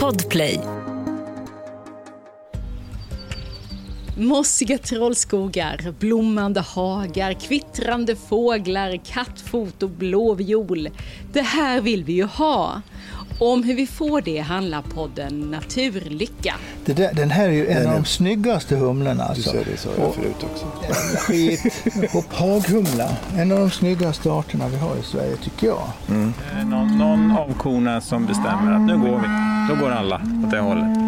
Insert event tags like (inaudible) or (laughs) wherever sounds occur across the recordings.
Podplay. Mossiga trollskogar, blommande hagar, kvittrande fåglar, kattfot och blå viol. Det här vill vi ju ha. Om hur vi får det handlar podden Naturlycka. Det där, den här är ju en Den av de snyggaste humlorna. Du Alltså. sa det sa jag förut också. Skit. Och paghumla, en av de snyggaste arterna vi har i Sverige tycker jag. Eh, Någon, någon av korna som bestämmer att nu går vi. Då går alla åt det hållet.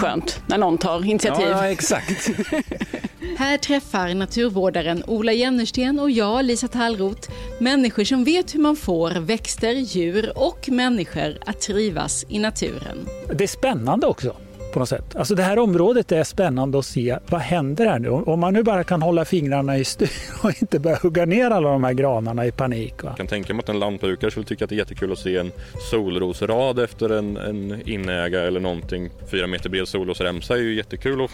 Skönt när någon tar initiativ. Ja, ja, exakt. (laughs) Här träffar naturvårdaren Ola Jennersten och jag, Lisa Tallroth, människor som vet hur man får växter, djur och människor att trivas i naturen. Det är spännande också på något sätt. Alltså det här området är spännande att se vad händer här nu. Om man nu bara kan hålla fingrarna i styr (laughs) och inte börja hugga ner alla de här granarna i panik. Va? Jag kan tänka mig att en lantbrukare skulle tycka att det är jättekul att se en solrosrad efter en, en inäga eller någonting. Fyra meter bred solrosremsa är ju jättekul att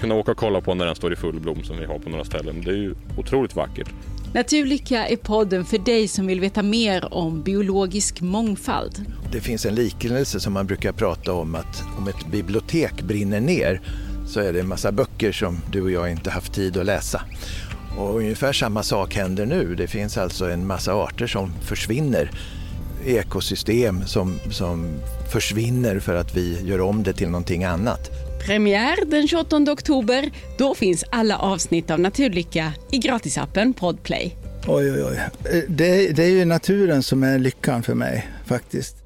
kunna åka och kolla på när den står i full blom som vi har på några ställen. Det är ju otroligt vackert. Naturlycka är podden för dig som vill veta mer om biologisk mångfald. Det finns en liknelse som man brukar prata om att om ett bibliotek brinner ner så är det en massa böcker som du och jag inte haft tid att läsa. Och ungefär samma sak händer nu. Det finns alltså en massa arter som försvinner. Ekosystem som, som försvinner för att vi gör om det till någonting annat. Premiär den 28 oktober. Då finns alla avsnitt av Naturlycka i gratisappen Podplay. Oj, oj, oj. Eh, Det, det är ju naturen som är lyckan för mig faktiskt.